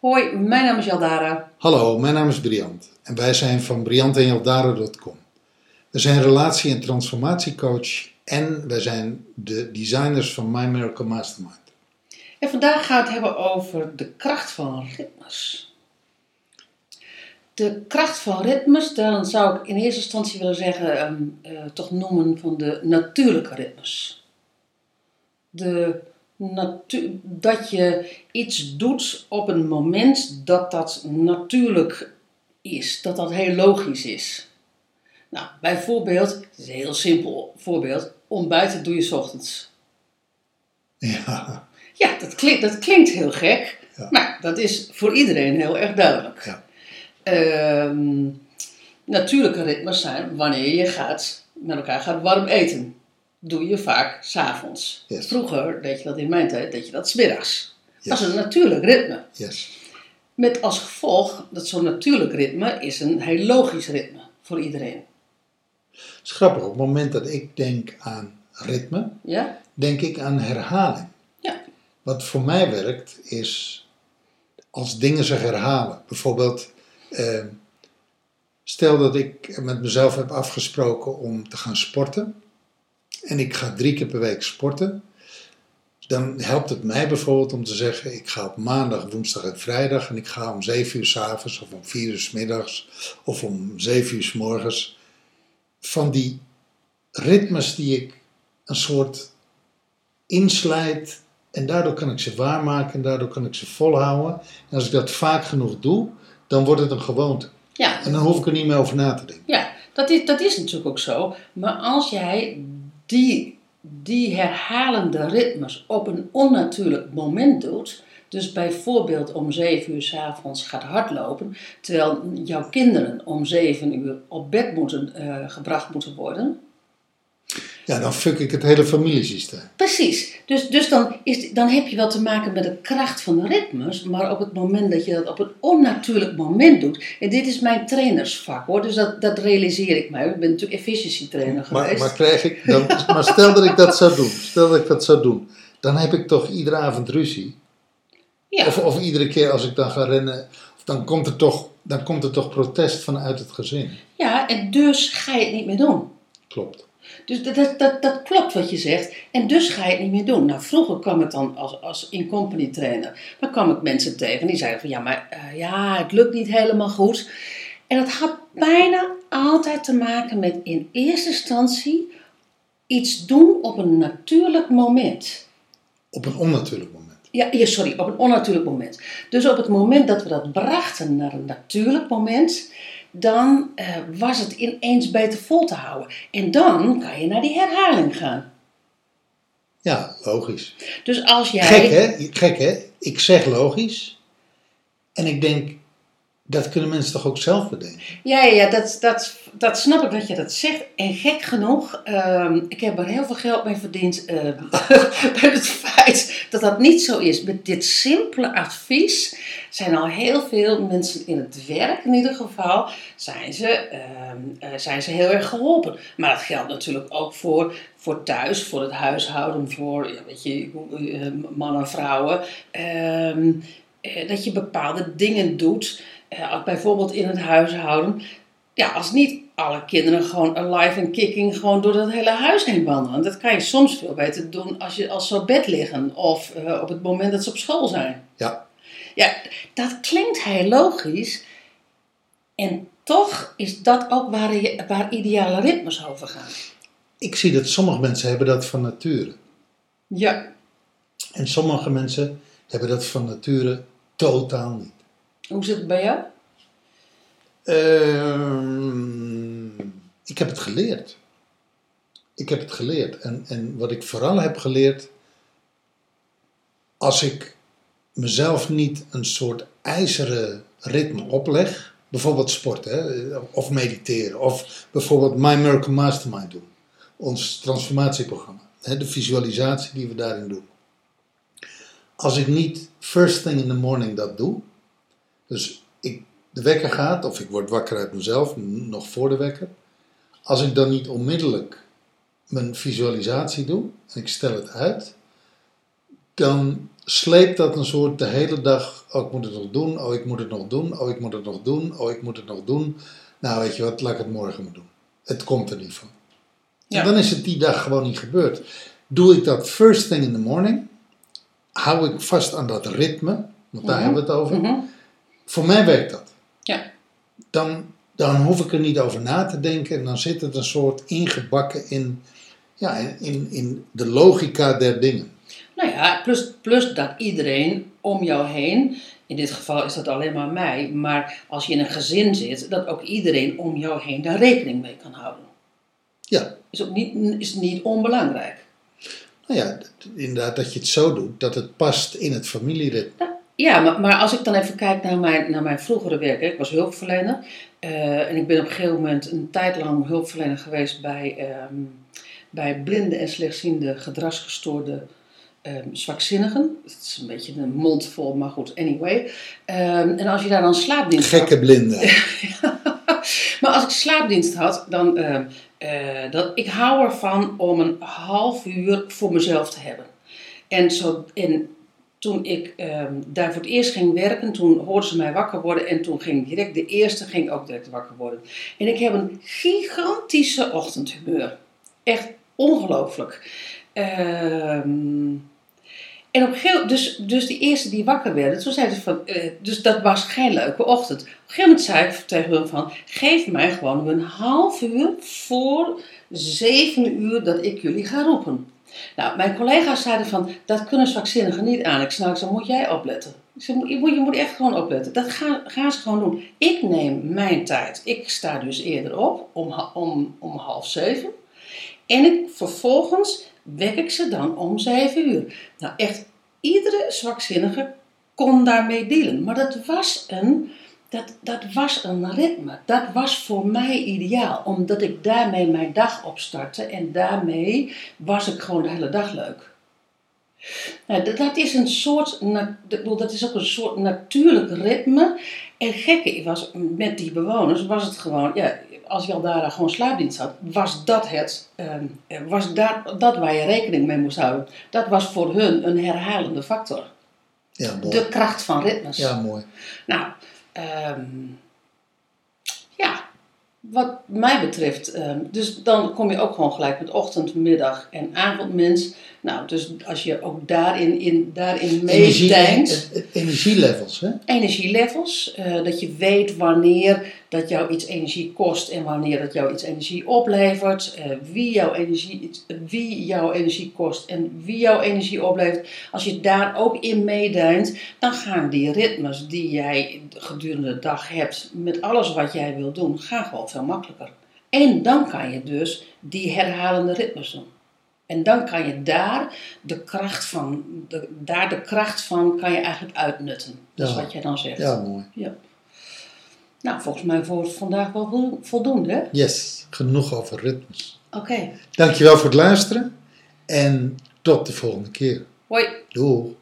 Hoi, mijn naam is Jaldara. Hallo, mijn naam is Briant en wij zijn van briantenjaldara.com. We zijn relatie- en transformatiecoach en wij zijn de designers van My Miracle Mastermind. En vandaag gaan we het hebben over de kracht van ritmes. De kracht van ritmes, dan zou ik in eerste instantie willen zeggen, ehm, eh, toch noemen van de natuurlijke ritmes. De natu- dat je iets doet op een moment dat dat natuurlijk is, dat dat heel logisch is. Nou, bijvoorbeeld, een heel simpel voorbeeld, ontbijten doe je 's ochtends. Ja, Ja, dat klinkt, dat klinkt heel gek, Ja. maar dat is voor iedereen heel erg duidelijk. Ja. Ehm, natuurlijke ritmes zijn wanneer je gaat, met elkaar gaat warm eten. Doe je vaak s'avonds. Yes. Vroeger deed je dat in mijn tijd, deed je dat smiddags. Dat Yes. is een natuurlijk ritme. yes. Met als gevolg dat zo'n natuurlijk ritme is een heel logisch ritme voor iedereen. Het is grappig, op het moment dat ik denk aan ritme, Ja? denk ik aan herhaling. Wat voor mij werkt is als dingen zich herhalen. Bijvoorbeeld, eh, stel dat ik met mezelf heb afgesproken om te gaan sporten. En ik ga drie keer per week sporten. Dan helpt het mij bijvoorbeeld om te zeggen: ik ga op maandag, woensdag en vrijdag. En ik ga om zeven uur s'avonds of om vier uur s middags of om zeven uur s morgens. Van die ritmes die ik een soort inslijt. En daardoor kan ik ze waarmaken en daardoor kan ik ze volhouden. En als ik dat vaak genoeg doe, dan wordt het een gewoonte. Ja, En dan hoef ik er niet meer over na te denken. Ja, dat is, dat is natuurlijk ook zo. Maar als jij die, die herhalende ritmes op een onnatuurlijk moment doet, dus bijvoorbeeld om 7 uur 's avonds gaat hardlopen, terwijl jouw kinderen om 7 uur op bed moeten, eh, gebracht moeten worden. Ja, dan fuck ik het hele familiesysteem. Precies, dus, dus dan, is, dan heb je wel te maken met de kracht van de ritmes, maar op het moment dat je dat op een onnatuurlijk moment doet, en dit is mijn trainersvak hoor, dus dat, dat realiseer ik mij. Ik ben natuurlijk efficiency trainer Maar, geweest. maar, krijg ik dan, maar stel dat ik dat zou doen, stel dat ik dat zou doen, dan heb ik toch iedere avond ruzie. ja. Of, of iedere keer als ik dan ga rennen, dan, komt er toch, dan komt er toch protest vanuit het gezin. Ja, en dus ga je het niet meer doen. Klopt. Dus dat, dat, dat, dat klopt wat je zegt. En dus ga je het niet meer doen. Nou, vroeger kwam ik dan als, als in-company trainer. Dan kwam ik mensen tegen die zeiden van ja, maar eh, ja, het lukt niet helemaal goed. En dat had bijna altijd te maken met in eerste instantie iets doen op een natuurlijk moment. Op een onnatuurlijk moment. Ja, ja, sorry, op een onnatuurlijk moment. Dus op het moment dat we dat brachten naar een natuurlijk moment, dan eh, was het ineens beter vol te houden. En dan kan je naar die herhaling gaan. Ja, logisch. Dus als jij. Gek hè? Gek hè? Ik zeg logisch. En ik denk, dat kunnen mensen toch ook zelf bedenken? Ja, ja, dat, dat, dat snap ik dat je dat zegt. En gek genoeg, ehm, ik heb er heel veel geld mee verdiend bij het feit dat dat niet zo is. Met dit simpele advies zijn al heel veel mensen in het werk, in ieder geval, zijn ze, ehm, eh, zijn ze heel erg geholpen. Maar dat geldt natuurlijk ook voor, voor thuis, voor het huishouden, voor ja, weet je, eh, mannen, vrouwen. Ehm, eh, dat je bepaalde dingen doet. Ook bijvoorbeeld in het huishouden. Ja, als niet alle kinderen gewoon alive en kicking gewoon door het hele huis heen wandelen. Dat kan je soms veel beter doen als, je, als ze op bed liggen of eh, op het moment dat ze op school zijn. Ja, Ja, dat klinkt heel logisch. En toch is dat ook waar, je, waar ideale ritmes over gaan. ik zie dat sommige mensen hebben dat van nature. Ja. En sommige mensen hebben dat van nature totaal niet. Hoe zit het bij jou? Ehm, ik heb het geleerd. Ik heb het geleerd. En, en wat ik vooral heb geleerd, als ik mezelf niet een soort ijzeren ritme opleg, bijvoorbeeld sporten of mediteren, of bijvoorbeeld My Miracle Mastermind doen, ons transformatieprogramma, de visualisatie die we daarin doen. als ik niet first thing in the morning dat doe, dus ik, de wekker gaat, of ik word wakker uit mezelf, nog voor de wekker, als ik dan niet onmiddellijk mijn visualisatie doe en ik stel het uit, dan sleept dat een soort de hele dag, oh ik moet het nog doen, oh ik moet het nog doen, oh ik moet het nog doen, oh ik moet het nog doen. Nou weet je wat, laat ik het morgen maar doen. Het komt er niet van. Ja. En dan is het die dag gewoon niet gebeurd. Doe ik dat first thing in the morning, hou ik vast aan dat ritme, want daar Mhm. hebben we het over. Mhm. Voor mij werkt dat. Ja. Dan, dan hoef ik er niet over na te denken en dan zit het een soort ingebakken in, ja, in, in, de logica der dingen. Nou ja, plus, plus dat iedereen om jou heen, in dit geval is dat alleen maar mij, maar als je in een gezin zit, dat ook iedereen om jou heen daar rekening mee kan houden. Ja, Is ook niet, is niet onbelangrijk. nou ja, inderdaad dat je het zo doet dat het past in het familieritme. Ja, maar, maar als ik dan even kijk naar mijn, naar mijn vroegere werk, hè, ik was hulpverlener eh, en ik ben op een gegeven moment een tijd lang hulpverlener geweest bij, ehm, bij blinde en slechtziende gedragsgestoorde ehm, zwakzinnigen. Het is een beetje een mond vol, maar goed, anyway. Ehm, en als je daar dan slaapdienst had- Gekke blinden. maar als ik slaapdienst had, dan. eh, dat, ik hou ervan om een half uur voor mezelf te hebben. En, zo, en toen ik ehm, daar voor het eerst ging werken, toen hoorden ze mij wakker worden. En toen ging direct de eerste ging ook direct wakker worden. En ik heb een gigantische ochtendhumeur. Echt ongelooflijk. Ehm en op een gegeven dus, dus die eerste die wakker werden, toen zeiden ze van, eh, dus dat was geen leuke ochtend. Op een gegeven moment zei ik tegen hun van, geef mij gewoon een half uur voor zeven uur dat ik jullie ga roepen. Nou, mijn collega's zeiden van, dat kunnen zwakzinnigen niet aan. Ik zei, dan moet jij opletten. Zei, je moet, je moet echt gewoon opletten. Dat gaan, gaan ze gewoon doen. Ik neem mijn tijd. Ik sta dus eerder op, om, om, om half zeven. En ik, vervolgens wek ik ze dan om zeven uur. Nou, echt, iedere zwakzinnige kon daarmee dealen. Maar dat was een, dat, dat was een ritme. Dat was voor mij ideaal. Omdat ik daarmee mijn dag opstartte. En daarmee was ik gewoon de hele dag leuk. Nou, dat, dat is een soort, dat is ook een soort natuurlijk ritme. En gekke was, met die bewoners was het gewoon, ja, als je al daar gewoon slaapdienst had, was dat het, ehm, was dat, dat waar je rekening mee moest houden. Dat was voor hun een herhalende factor. Ja, mooi. De kracht van ritmes. Ja, mooi. Nou, ehm, ja, wat mij betreft, ehm, dus dan kom je ook gewoon gelijk met ochtend, middag en avondmens. Nou, dus als je ook daarin, in, daarin meedenkt, energielevels, hè? energielevels, eh, dat je weet wanneer dat jou iets energie kost en wanneer dat jou iets energie oplevert, eh, wie, jouw energie, wie jouw energie kost en wie jouw energie oplevert. Als je daar ook in meedeint, dan gaan die ritmes die jij gedurende de dag hebt met alles wat jij wil doen, gaan gewoon veel makkelijker. En dan kan je dus die herhalende ritmes doen. En dan kan je daar de kracht van, de, daar de kracht van kan je eigenlijk uitnutten. Dat is wat jij dan zegt. Ja, mooi. Ja. Nou, volgens mij voor vandaag wel vol- voldoende. hè? Yes, genoeg over ritmes. Oké. Dankjewel voor het luisteren en tot de volgende keer. Hoi. Doei.